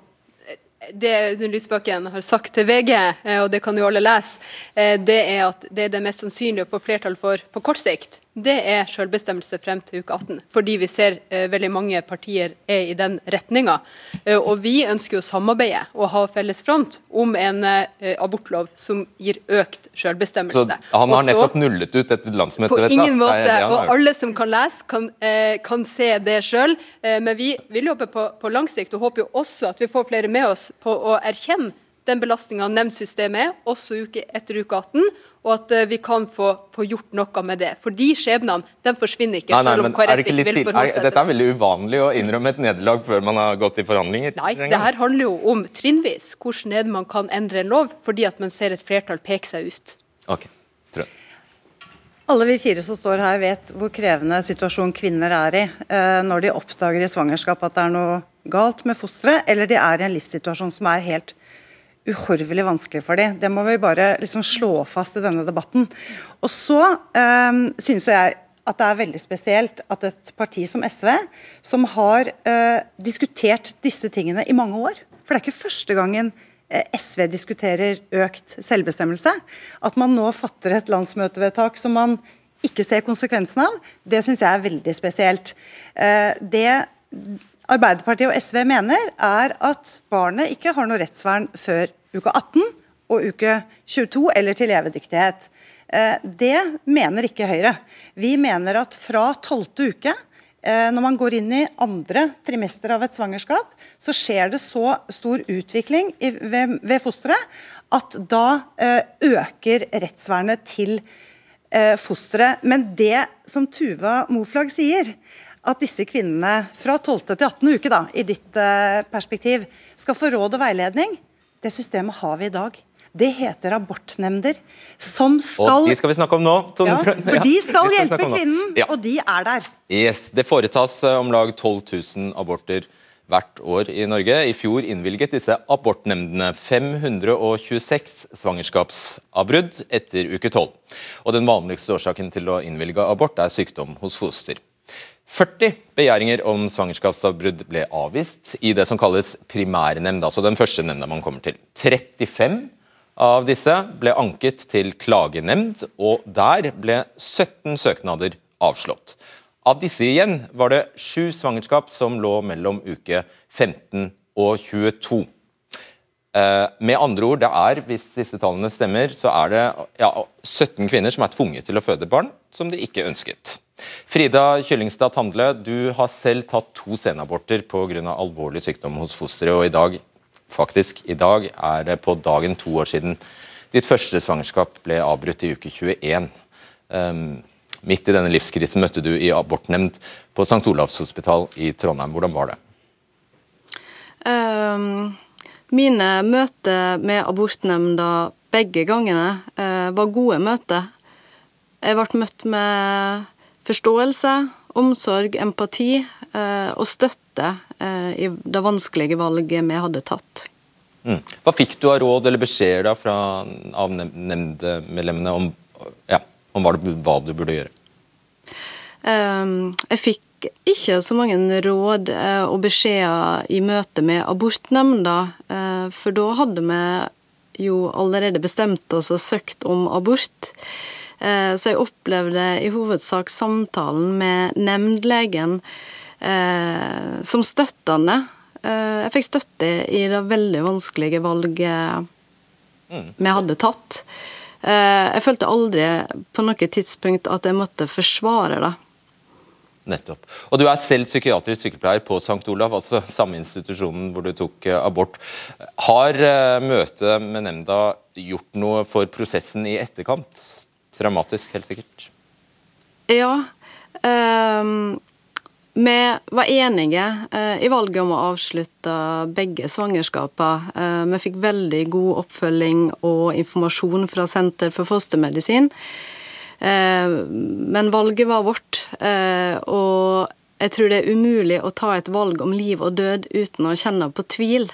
Det Audun Lysbakken har sagt til VG, eh, og det kan jo alle lese, eh, det er at det er det mest sannsynlige å få flertall for på kort sikt. Det er selvbestemmelse frem til uke 18. Fordi vi ser eh, veldig mange partier er i den retninga. Eh, og vi ønsker å samarbeide og ha felles front om en eh, abortlov som gir økt selvbestemmelse. Så han har nettopp nullet ut et landsmøte? På ingen måte. Og alle som kan lese, kan, eh, kan se det sjøl. Eh, men vi vil jobbe på, på lang sikt, og håper jo også at vi får flere med oss på å erkjenne den belastninga nemndsystemet er, også uke, etter uke 18 og at uh, vi kan få, få, gjort noe med det. For de skjebnene de forsvinner ikke. Nei, nei, selv om KrF ikke vil forholde seg Dette er veldig uvanlig å innrømme et nederlag før man har gått i forhandlinger. Nei, det her handler jo om trinnvis hvordan er det man kan endre en lov fordi at man ser et flertall peke seg ut. Ok, tror jeg. Alle vi fire som står her vet hvor krevende situasjon kvinner er i eh, når de oppdager i svangerskap at det er noe galt med fosteret, eller de er i en livssituasjon som er helt uhorvelig vanskelig for dem. Det må vi bare liksom slå fast i denne debatten. Og så um, synes jeg at det er veldig spesielt at et parti som SV, som har uh, diskutert disse tingene i mange år For det er ikke første gangen uh, SV diskuterer økt selvbestemmelse. At man nå fatter et landsmøtevedtak som man ikke ser konsekvensen av, det syns jeg er veldig spesielt. Uh, det Arbeiderpartiet og SV mener, er at barnet ikke har noe rettsvern før uke 18 og uke 22 eller til levedyktighet. Eh, det mener ikke Høyre. Vi mener at fra 12. uke, eh, når man går inn i andre trimester av et svangerskap, så skjer det så stor utvikling ved, fosteret at da eh, øker rettsvernet til fosteret. Men det som Tuva Moflag sier, at disse kvinnene fra 12. til 18. uke, da, i ditt eh, perspektiv, skal få råd og veiledning, det systemet har vi i dag. Det heter abortnemnder, som skal Og de skal vi snakke om nå. Ja, for de skal hjelpe kvinnen, ja. og de er der. Yes, Det foretas eh, om lag 12 000 aborter hvert år i Norge. I fjor innvilget disse abortnemndene 526 svangerskapsavbrudd etter uke 12. Og Den vanligste årsaken til å innvilge abort er sykdom hos foster. 40 begjæringer om svangerskapsavbrudd ble avvist i det som kalles primærnemnd, altså den første nemnda man kommer til. 35 av disse ble anket til klagenemnd, og der ble 17 søknader avslått. Av disse igjen var det sju svangerskap som lå mellom uke 15 og 22. Eh, med andre ord, det er, hvis disse tallene stemmer, så er det ja, 17 kvinner som er tvunget til å føde barn som de ikke ønsket. Frida Kyllingstad Tandle, du har selv tatt to senaborter pga. alvorlig sykdom hos fosteret. og i dag, faktisk, i dag er det på dagen to år siden ditt første svangerskap ble avbrutt i uke 21. Um, ehm, midt i denne livskrisen møtte du i abortnemnd på St. Olavs hospital i Trondheim. Hvordan var det? Um, mine møter med abortnemnda begge gangene uh, var gode møter. Jeg ble møtt med forståelse, omsorg, empati eh, og støtte eh, i det vanskelige valget vi hadde tatt. Mm. Hva fikk du av råd eller beskjeder fra av nemndemedlemmene om, ja, om hva, du, hva, du, burde gjøre? Um, jeg fikk ikke så mange råd uh, og beskjeder i møte med abortnemnda, uh, for da hadde vi jo allerede bestemt oss og søkt om abort. Eh, så jeg opplevde i hovedsak samtalen med nemndlegen eh, som støttende. Eh, jeg fikk støtte i det veldig vanskelige valget mm. vi hadde tatt. Jeg følte aldri på noe tidspunkt at jeg måtte forsvare det. Nettopp. Og Du er selv psykiatrisk sykepleier på St. Olav, altså samme institusjonen hvor du tok abort. Har møtet med nemnda gjort noe for prosessen i etterkant? Dramatisk, helt sikkert. Ja. Um, vi var enige uh, i valget om å avslutte begge svangerskapene. Uh, vi fikk veldig god oppfølging og informasjon fra Senter for fostermedisin. Uh, men valget var vårt, og jeg tror det er umulig å ta et valg om liv og død uten å kjenne på tvil.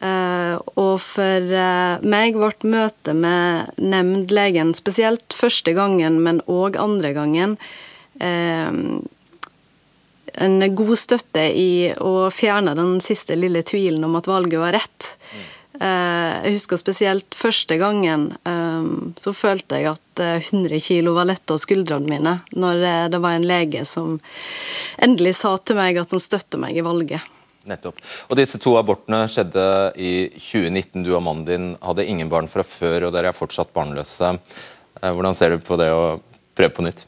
Uh, og for uh, meg ble møtet med nemndlegen, spesielt første gangen, men òg andre gangen, uh, en god støtte i å fjerne den siste lille tvilen om at valget var rett. jeg husker spesielt første gangen så følte jeg at 100 kilo var letta av skuldrene mine, når det var en lege som endelig sa til meg at han støtter meg i valget. Nettopp. Og Disse to abortene skjedde i 2019. Du og mannen din hadde ingen barn fra før, og dere er fortsatt barnløse. Hvordan ser du på det å prøve på nytt?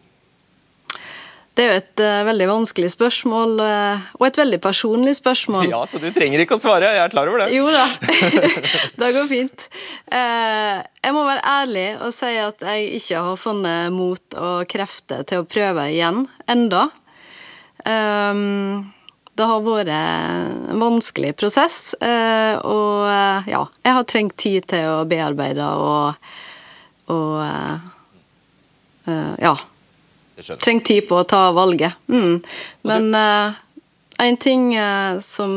Det er jo et uh, veldig vanskelig spørsmål, uh, og et veldig personlig spørsmål. Ja, så du trenger ikke å svare, jeg er klar over det. Jo da, det går fint. Uh, jeg må være ærlig og si at jeg ikke har funnet mot og krefter til å prøve igjen enda. Um, det har vært en vanskelig prosess, og ja, jeg har trengt tid til å bearbeide og, og ja Trengt tid på å ta valget. Mm. Men en ting som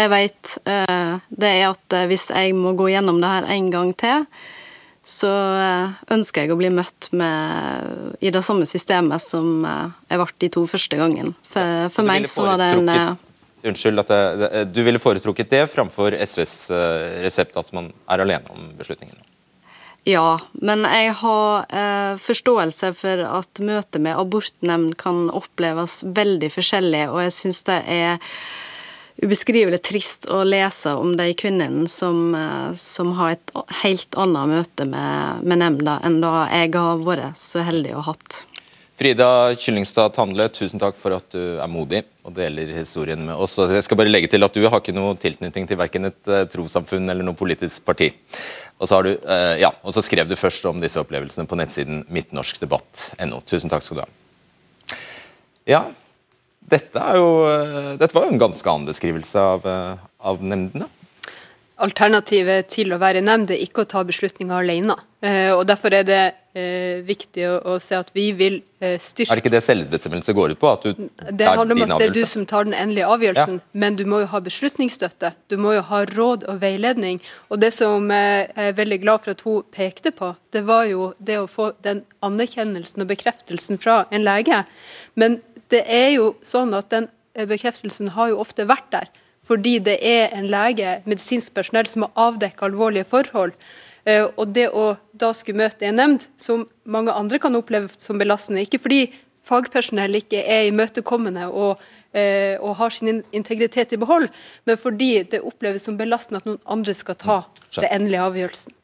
jeg vet, det er at hvis jeg må gå gjennom det her en gang til, så ønsker jeg å bli møtt med, i det samme systemet som jeg ble de to første gangene. For, for meg så var det en Unnskyld, at jeg, du ville foretrukket det framfor SVs resept, at man er alene om beslutningen? Ja, men jeg har eh, forståelse for at møtet med abortnemnd kan oppleves veldig forskjellig, og jeg syns det er ubeskrivelig trist å lese om de kvinnene som, eh, som har et helt annet møte med, med nemnda enn da jeg har vært så heldig å ha hatt. Frida Kyllingstad Tandle, tusen takk for at du er modig og deler historien med oss. Jeg skal bare legge til at Du har ikke noe tilknytning til verken et uh, trossamfunn eller noe politisk parti. Og så, du, uh, ja, og så, skrev du først om disse opplevelsene på nettsiden midtnorskdebatt.no. Tusen takk skal du ha. Ja, dette, jo, uh, dette var jo en ganske annen beskrivelse av, av nemndene. Alternativet til å være nemnd er ikke å ta beslutninger alene. Eh, og Derfor er det eh, viktig å, å, se at vi vil eh, styrke Er det ikke det selvbestemmelse går ut på? At du det handler om at det er du som tar den endelige avgjørelsen, ja. men du må jo ha beslutningsstøtte. Du må jo ha råd og veiledning. Og Det som jeg er veldig glad for at hun pekte på, det var jo det å få den anerkjennelsen og bekreftelsen fra en lege. Men det er jo sånn at den bekreftelsen har jo ofte vært der fordi det er en lege, medisinsk personell, som har avdekket alvorlige forhold. Eh, og det å da skulle møte en nemnd, som mange andre kan oppleve som belastende, ikke fordi fagpersonell ikke er imøtekommende og, eh, og, har sin integritet i behold, men fordi det oppleves som belastende at noen andre skal ta den endelige avgjørelsen.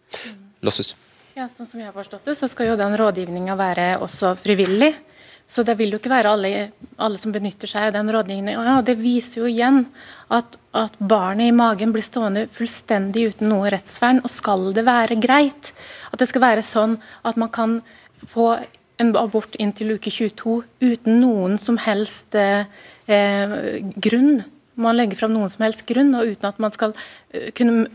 Lossus. Ja, sånn som jeg har forstått det, så skal jo den rådgivninga være også frivillig. Så det vil jo ikke være alle, alle som benytter seg av den rådgivningen. Ja, det viser jo igjen at, at, barnet i magen blir stående fullstendig uten noe rettsvern. Og skal det være greit at det skal være sånn at man kan få en abort inntil uke 22 uten noen som helst eh, grunn man legger fram noen som helst grunn, og uten at man skal eh, kunne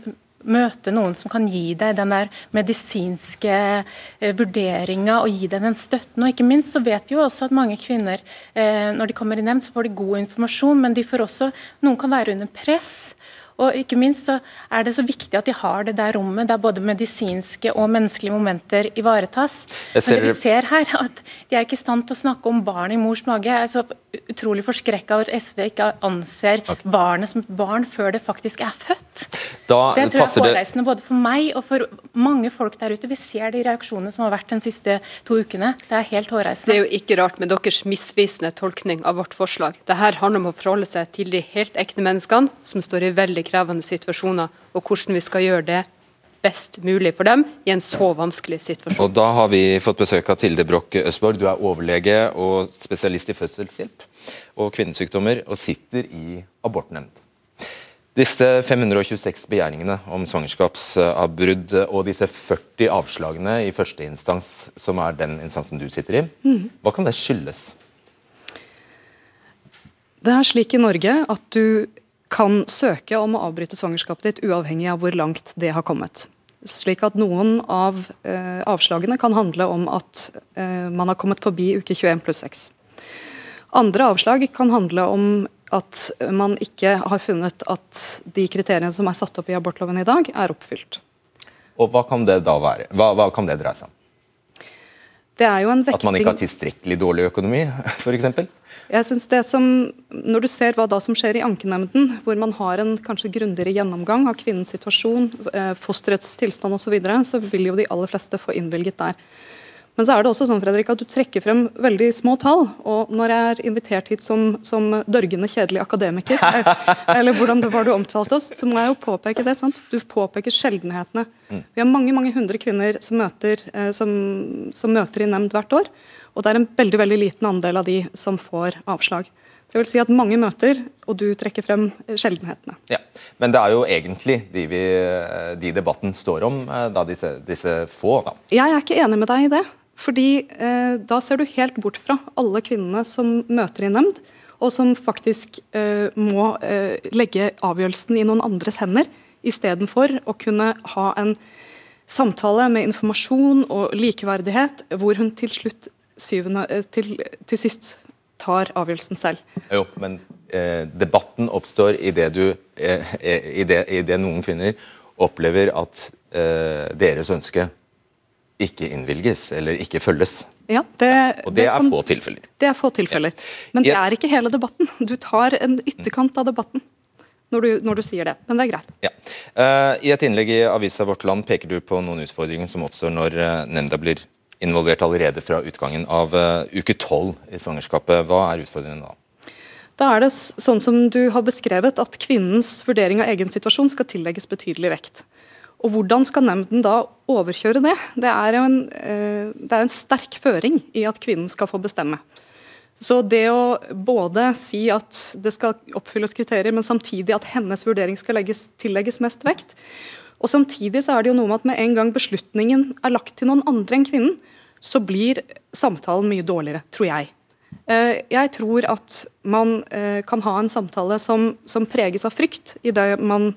møte noen som kan gi deg den der medisinske eh, vurderinga og gi deg den støtten. Og ikke minst så vet vi jo også at mange kvinner eh, når de kommer i nemnd, så får de god informasjon, men de får også, noen kan være under press. Og ikke minst så er det så viktig at de har det der rommet der både medisinske og menneskelige momenter ivaretas. Men det vi ser her, at de er ikke i stand til å snakke om barn i mors mage. Jeg er så utrolig forskrekka over at SV ikke anser okay. barnet som et barn før det faktisk er født. Da det tror jeg er hårreisende både for meg og for mange folk der ute. Vi ser de reaksjonene som har vært de siste to ukene. Det er helt hårreisende. Det er jo ikke rart med deres misvisende tolkning av vårt forslag. Det her handler om å forholde seg til de helt ekte menneskene som står i veldig krevende situasjoner, og hvordan vi skal gjøre det best mulig for dem i en så vanskelig situasjon. Og Da har vi fått besøk av Tilde Broch Østborg. Du er overlege og spesialist i fødselshjelp og kvinnesykdommer, og sitter i abortnemnd. Disse 526 begjæringene om svangerskapsavbrudd og disse 40 avslagene i første instans, som er den instansen du sitter i, mm. hva kan det skyldes? Det er slik i Norge at du kan søke om å avbryte svangerskapet ditt uavhengig av hvor langt det har kommet. Slik at noen av eh, avslagene kan handle om at eh, man har kommet forbi uke 21 pluss 6. Andre avslag kan handle om at man ikke har funnet at de kriteriene som er satt opp i abortloven i dag, er oppfylt. Og Hva kan det da være? Hva, hva kan det dreie seg om? Det er jo en vekting... At man ikke har tilstrekkelig dårlig økonomi, f.eks.? Jeg synes det som, Når du ser hva da som skjer i ankenemnden, hvor man har en kanskje grundigere gjennomgang av kvinnens situasjon, eh, fosterets tilstand osv., så, videre, så vil jo de aller fleste få innvilget der. Men så er det også sånn Fredrik, at du trekker frem veldig små tall. Og når jeg er invitert hit som, som dørgende kjedelig akademiker, eller hvordan det var du omtalte oss, så må jeg jo påpeke det. sant? Du påpeker sjeldenhetene. Vi har mange mange hundre kvinner som møter, eh, som, som møter i nemnd hvert år. Og det er en veldig veldig liten andel av de som får avslag. Det vil si at mange møter, og du trekker frem sjeldenhetene. Ja, Men det er jo egentlig de, vi, de debatten står om, eh, da disse, disse få. da. Jeg er ikke enig med deg i det. Fordi eh, da ser du helt bort fra alle kvinnene som møter i nemnd, og som faktisk eh, må eh, legge avgjørelsen i noen andres hender, istedenfor å kunne ha en samtale med informasjon og likeverdighet, hvor hun til slutt syvende, eh, til, til sist tar avgjørelsen selv. Jo, men eh, debatten oppstår i det, du, eh, i, det, i det noen kvinner opplever at deres ønske ikke innvilges eller ikke følges. Ja, det, og det, er få tilfeller. Det er få tilfeller. Men det er ikke hele debatten. Du tar en ytterkant av debatten når du, når du sier det. Men det er greit. Ja. Uh, I et innlegg i avisa Vårt Land peker du på noen utfordringer som oppstår når uh, nemnda blir involvert allerede fra utgangen av uh, uke tolv i svangerskapet. Hva er utfordringen da? Da er det sånn som du har beskrevet, at kvinnens vurdering av egen situasjon skal tillegges betydelig vekt. Og Hvordan skal nemnden da overkjøre det? Det er, en, eh, det er en sterk føring i at kvinnen skal få bestemme. Så det å både si at det skal oppfylles kriterier, men samtidig at hennes vurdering skal legges, tillegges mest vekt, og samtidig så er det jo noe med at med en gang beslutningen er lagt til noen andre enn kvinnen, så blir samtalen mye dårligere, tror jeg. Eh, jeg tror at man eh, kan ha en samtale som, som preges av frykt i det man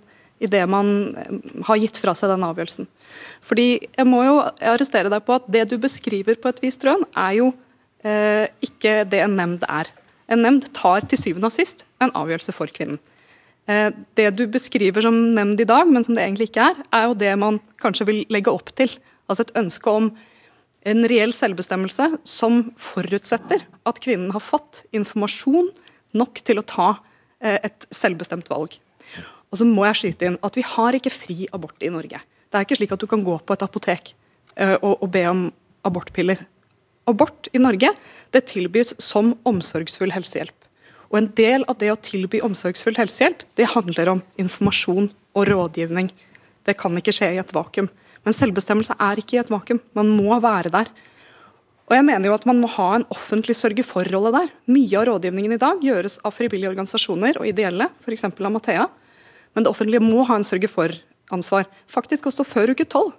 idet man eh, har gitt fra seg den avgjørelsen. Fordi Jeg må jo arrestere deg på at det du beskriver på et vis, Trøen, er jo eh, ikke det en nemnd er. En nemnd tar til syvende og sist en avgjørelse for kvinnen. Eh, det du beskriver som nemnd i dag, men som det egentlig ikke er, er jo det man kanskje vil legge opp til. Altså et ønske om en reell selvbestemmelse som forutsetter at kvinnen har fått informasjon nok til å ta eh, et selvbestemt valg. Og så må jeg skyte inn at vi har ikke fri abort i Norge. Det er ikke slik at du kan gå på et apotek uh, og, og, be om abortpiller. Abort i Norge det tilbys som omsorgsfull helsehjelp. Og En del av det å tilby omsorgsfull helsehjelp det handler om informasjon og rådgivning. Det kan ikke skje i et vakuum. Men selvbestemmelse er ikke i et vakuum. Man må være der. Og jeg mener jo at Man må ha en offentlig sørge-for-rolle der. Mye av rådgivningen i dag gjøres av frivillige organisasjoner og ideelle, f.eks. Amathea. Men det offentlige må ha en sørge-for-ansvar. Faktisk også før uke tolv.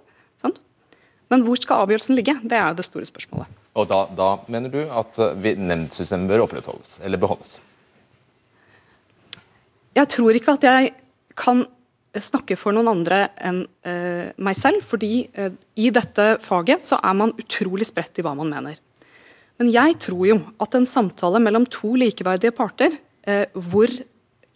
Men hvor skal avgjørelsen ligge? Det er det store spørsmålet. Og da, da mener du at eh, nemndsystemet bør opprettholdes, eller beholdes? Jeg tror ikke at jeg kan snakke for noen andre enn uh, meg selv, fordi uh, i dette faget så er man utrolig spredt i hva man mener. Men jeg tror jo at en samtale mellom to likeverdige parter, uh, hvor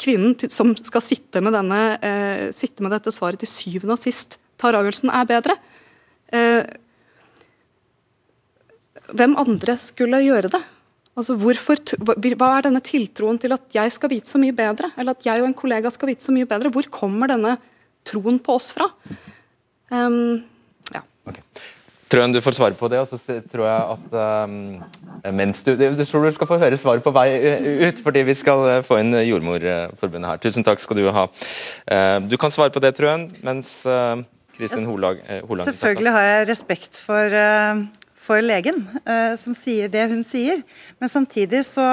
kvinnen som skal sitte med, denne, eh, sitte med, dette svaret til syvende og sist tar avgjørelsen, er bedre. Eh, hvem andre skulle gjøre det? Altså hvorfor, Hva er denne tiltroen til at jeg skal vite så mye bedre? Eller at jeg og en kollega skal vite så mye bedre? Hvor kommer denne troen på oss fra? Um, ja. Okay. Trøen, du får svare på det, og så tror jeg at um, mens du, du tror du skal få høre svaret på vei ut, fordi vi skal eh, få inn Jordmorforbundet her. Tusen takk skal du ha. Uh, du kan svare på det, Trøen, mens uh, Kristin Holag, uh, Holang Selvfølgelig har jeg respekt for, for legen som sier det hun sier, men samtidig så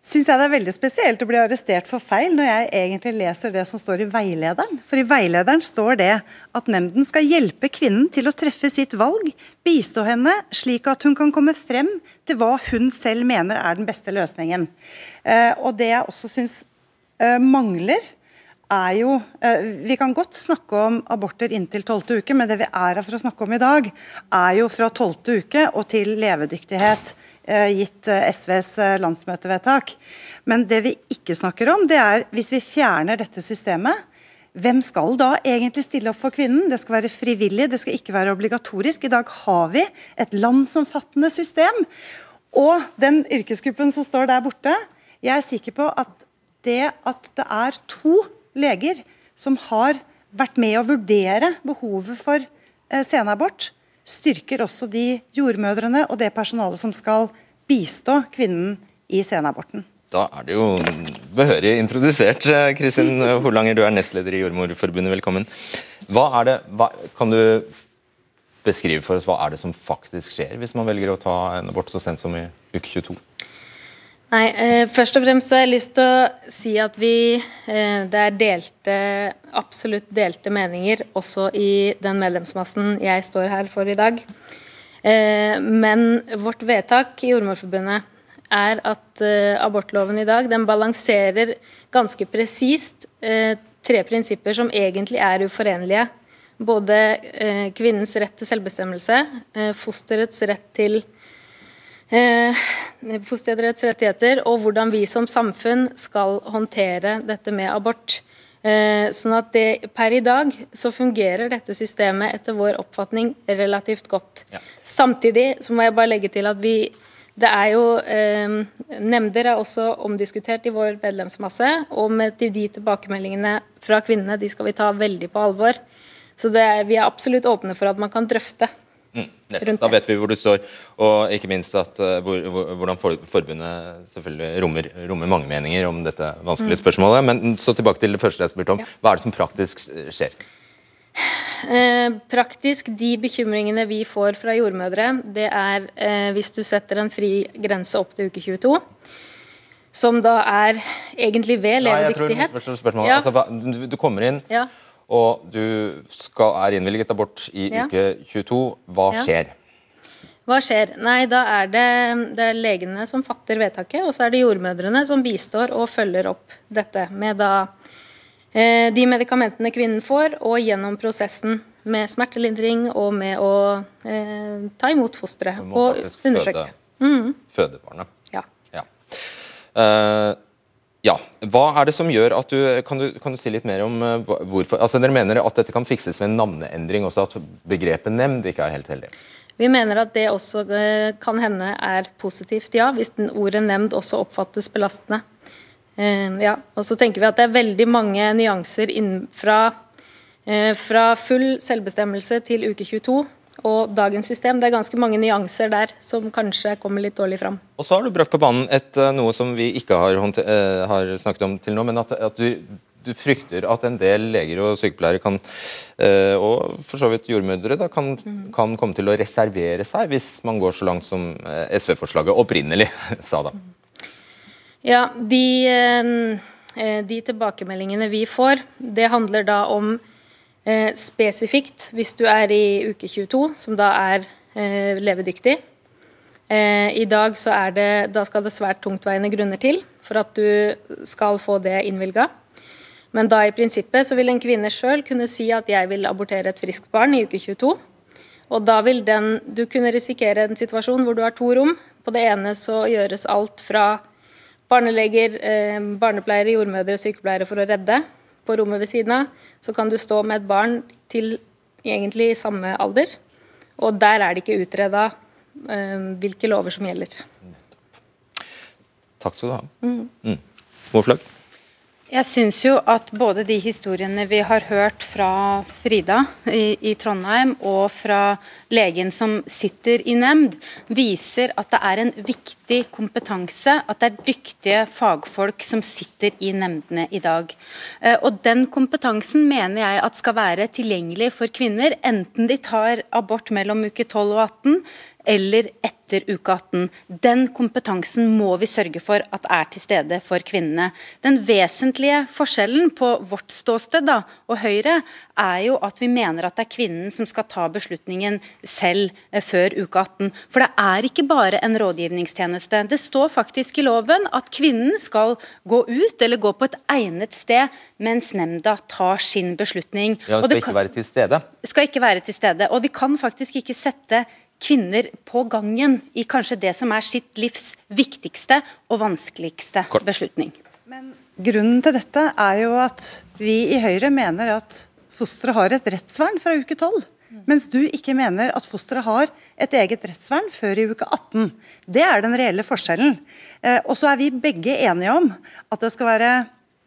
syns jeg det er veldig spesielt å bli arrestert for feil når jeg egentlig leser det som står i veilederen. For i veilederen står det at nemnden skal hjelpe kvinnen til å treffe sitt valg, bistå henne slik at hun kan komme frem til hva hun selv mener er den beste løsningen. Eh, og det jeg også syns eh, mangler, er jo eh, Vi kan godt snakke om aborter inntil tolvte uke, men det vi er her for å snakke om i dag, er jo fra tolvte uke og til levedyktighet gitt eh, SVs eh, landsmøtevedtak. Men det vi ikke snakker om, det er hvis vi fjerner dette systemet, hvem skal da egentlig stille opp for kvinnen? Det skal være frivillig, det skal ikke være obligatorisk. I dag har vi et landsomfattende system. Og den yrkesgruppen som står der borte, jeg er sikker på at det at det er to leger som har vært med å vurdere behovet for eh, senabort, styrker også de jordmødrene og det personalet som skal bistå kvinnen i senaborten. Da er det jo behørig introdusert. Eh, Kristin Holanger, du er nestleder i Jordmorforbundet, velkommen. Hva er det, hva, kan du beskrive for oss hva er det som faktisk skjer hvis man velger å ta en abort så sent som i uke 22? Nei, eh, Først og fremst har jeg lyst til å si at vi eh, Det er delte, absolutt delte meninger også i den medlemsmassen jeg står her for i dag. Eh, men vårt vedtak i Jordmorforbundet er at eh, abortloven i dag den balanserer ganske presist eh, tre prinsipper som egentlig er uforenlige. Både eh, kvinnens rett til selvbestemmelse, fosterets rett til eh, fosterets rettigheter, og hvordan vi som samfunn skal håndtere dette med abort. Eh, sånn at det, Per i dag så fungerer dette systemet etter vår oppfatning relativt godt. Ja. Samtidig så må jeg bare legge til at vi det er jo eh, Nemnder er også omdiskutert i vår medlemsmasse. Og med de tilbakemeldingene fra kvinnene de skal vi ta veldig på alvor. Så er, vi er absolutt åpne for at man kan drøfte Mm, da vet vi hvor du står, og ikke minst at, uh, hvor, hvor, hvordan for, forbundet selvfølgelig rommer, rommer, mange meninger om dette vanskelige mm. spørsmålet. Men så tilbake til det første jeg spurte om. Ja. Hva er det som praktisk skjer? Eh, praktisk, De bekymringene vi får fra jordmødre, det er eh, hvis du setter en fri grense opp til uke 22 som da er egentlig ved levedyktighet. Nei, jeg tror ja. altså, du, du kommer inn, ja og du skal, er innvilget abort i ja. uke 22. Hva skjer? Hva skjer? Nei, da er det, det er legene som fatter vedtaket, og så er det jordmødrene som bistår og følger opp dette med da eh, de medikamentene kvinnen får, og gjennom prosessen med smertelindring og med å eh, ta imot fosteret og undersøke. Føde, mm. føde barnet. Ja. ja. Uh, ja. Hva er det som gjør at du Kan du, kan du si litt mer om uh, hvorfor altså Dere mener at dette kan fikses ved en navneendring, også at begrepet nemnd ikke er helt heldig? Vi mener at det også uh, kan hende er positivt, ja. Hvis den ordet nemnd også oppfattes belastende. Uh, ja. Og så tenker vi at det er veldig mange nyanser fra, fra full selvbestemmelse til uke 22 og dagens system. Det er ganske mange nyanser der som kanskje kommer litt dårlig fram. Og så har du brakt på banen et, eh, noe som vi ikke har, uh, har, snakket om til nå, men at, at du, du, frykter at en del leger og sykepleiere kan, uh, og for så vidt jordmødre, da, kan, mm. kan, komme til å reservere seg hvis man går så langt som SV-forslaget opprinnelig sa da. Ja, de, de tilbakemeldingene vi får, det handler da om Eh, spesifikt hvis du er i uke 22, som da er eh, levedyktig. Eh, I dag så er det, da skal det svært tungtveiende grunner til for at du skal få det innvilga. Men da i prinsippet så vil en kvinne sjøl kunne si at jeg vil abortere et friskt barn i uke 22. Og da vil den, du kunne risikere en situasjon hvor du har to rom. På det ene så gjøres alt fra barneleger, eh, barnepleiere, jordmødre og sykepleiere for å redde på rommet ved siden av, så kan du stå med et barn til egentlig samme alder. Og der er det ikke utreda eh, hvilke lover som gjelder. Takk skal du ha. Mm. Mm. Jeg syns jo at både de historiene vi har hørt fra Frida i, i, Trondheim, og fra legen som sitter i nemnd, viser at det er en viktig kompetanse, at det er dyktige fagfolk som sitter i nemndene i dag. Eh, og Den kompetansen mener jeg at skal være tilgjengelig for kvinner, enten de tar abort mellom uke 12 og 18, eller etter uke 18. Den kompetansen må vi sørge for at er til stede for kvinnene. Den vesentlige forskjellen på vårt ståsted da, og Høyre er jo at vi mener at det er kvinnen som skal ta beslutningen selv eh, før uke 18. For det er ikke bare en rådgivningstjeneste. Det står faktisk i loven at kvinnen skal gå ut eller gå på et egnet sted mens nemnda tar sin beslutning. Ja, hun skal ikke være til stede? Skal ikke være til stede. Og vi kan faktisk ikke sette kvinner på gangen i kanskje det som er sitt livs viktigste og vanskeligste beslutning. Men Grunnen til dette er jo at vi i Høyre mener at fosteret har et rettsvern fra uke tolv. Mens du ikke mener at fosteret har et eget rettsvern før i uke 18. Det er den reelle forskjellen. Eh, og så er vi begge enige om at det skal være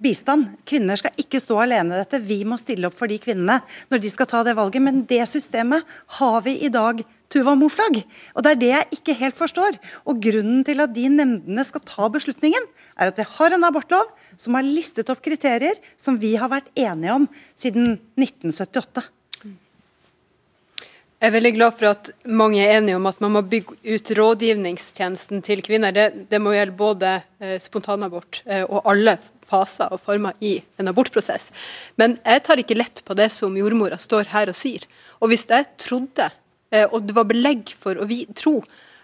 bistand. Kvinner skal ikke stå alene i dette. Vi må stille opp for de kvinnene når de skal ta det valget. Men det systemet har vi i dag, Tuva Moflag. Og det er det jeg ikke helt forstår. Og grunnen til at de nemndene skal ta beslutningen, er at vi har en abortlov som har listet opp kriterier som vi har vært enige om siden 1978. Jeg er veldig glad for at mange er enige om at man må bygge ut rådgivningstjenesten til kvinner. Det, det må gjelde både eh, spontanabort eh, og alle faser og former i en abortprosess. Men jeg tar ikke lett på det som jordmora står her og sier. Og hvis jeg trodde, eh, og det var belegg for å tro,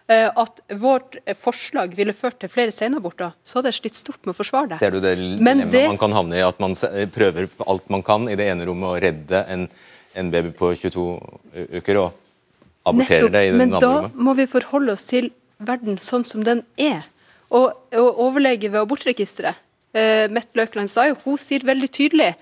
eh, at vårt forslag ville ført til flere senaborter, så hadde jeg slitt stort med å forsvare det. Ser du det dilemmaet det... man kan havne i, at man prøver alt man kan i det ene rommet å redde en en baby på 22 uker og aborterer Nettopp, det i den andre rommet. Men da må vi forholde oss til verden sånn som den er. Og, og overlege ved abortregisteret, eh, Mette Løkland sa jo, hun sier veldig tydelig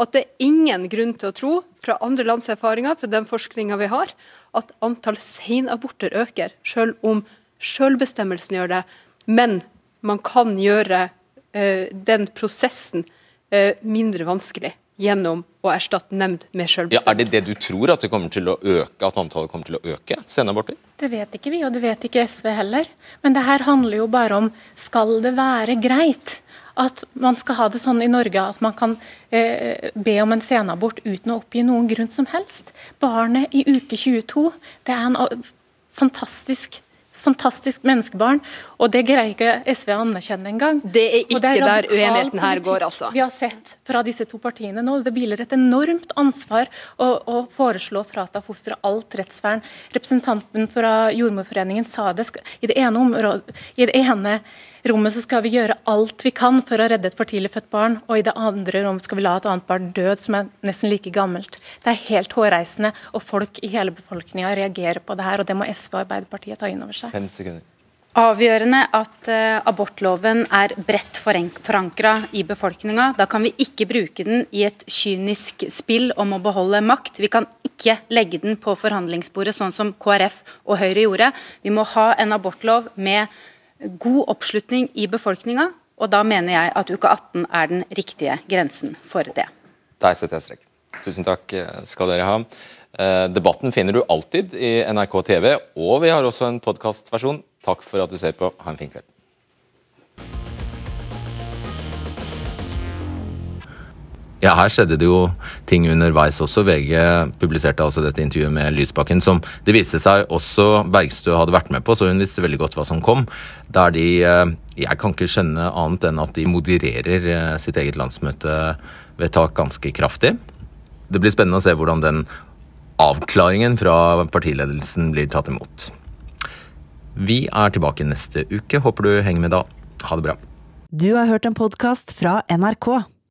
at det er ingen grunn til å tro, fra andre lands erfaringer, fra den forskninga vi har, at antall senaborter øker, selv om selvbestemmelsen gjør det. Men man kan gjøre eh, den prosessen eh, mindre vanskelig gjennom å erstatte nemnd med selvbestemmelse. Ja, er det det du tror, at det kommer til å øke, at antallet kommer til å øke? Senaborter? Det vet ikke vi, og det vet ikke SV heller. Men det her handler jo bare om skal det være greit at man skal ha det sånn i Norge at man kan eh, be om en senabort uten å oppgi noen grunn som helst. Barnet i uke 22 det er en fantastisk fantastisk menneskebarn, og det greier ikke SV å anerkjenne engang. Det er ikke det er der uenigheten her går, altså. Vi har sett fra disse to partiene nå. Det hviler et enormt ansvar å, å foreslå å frata fosteret alt rettsvern. Representanten fra Jordmorforeningen sa det i det ene, området, i det ene rommet så skal vi gjøre alt vi kan for å redde et for tidlig født barn, og i det andre rommet skal vi la et annet barn død som er nesten like gammelt. Det er helt hårreisende, og folk i hele befolkninga reagerer på det her, og det må SV og Arbeiderpartiet ta inn over seg. Fem sekunder. Avgjørende at uh, abortloven er bredt forankra i befolkninga. Da kan vi ikke bruke den i et kynisk spill om å beholde makt. Vi kan ikke legge den på forhandlingsbordet, sånn som KrF og Høyre gjorde. Vi må ha en abortlov med god oppslutning i befolkninga, og da mener jeg at uke 18 er den riktige grensen for det. Der setter jeg strek. Tusen takk skal dere ha. Eh, debatten finner du alltid i NRK TV, og vi har også en podkastversjon. Takk for at du ser på. Ha en fin kveld. Ja, her skjedde det jo ting underveis også. VG publiserte altså dette intervjuet med Lysbakken, som det viste seg også Bergstø hadde vært med på, så hun visste veldig godt hva som kom. Der de eh, Jeg kan ikke skjønne annet enn at de modererer eh, sitt eget landsmøtevedtak ganske kraftig. Det blir spennende å se hvordan den avklaringen fra partiledelsen blir tatt imot. Vi er tilbake neste uke. Håper du henger med da. Ha det bra. Du har hørt en podkast fra NRK.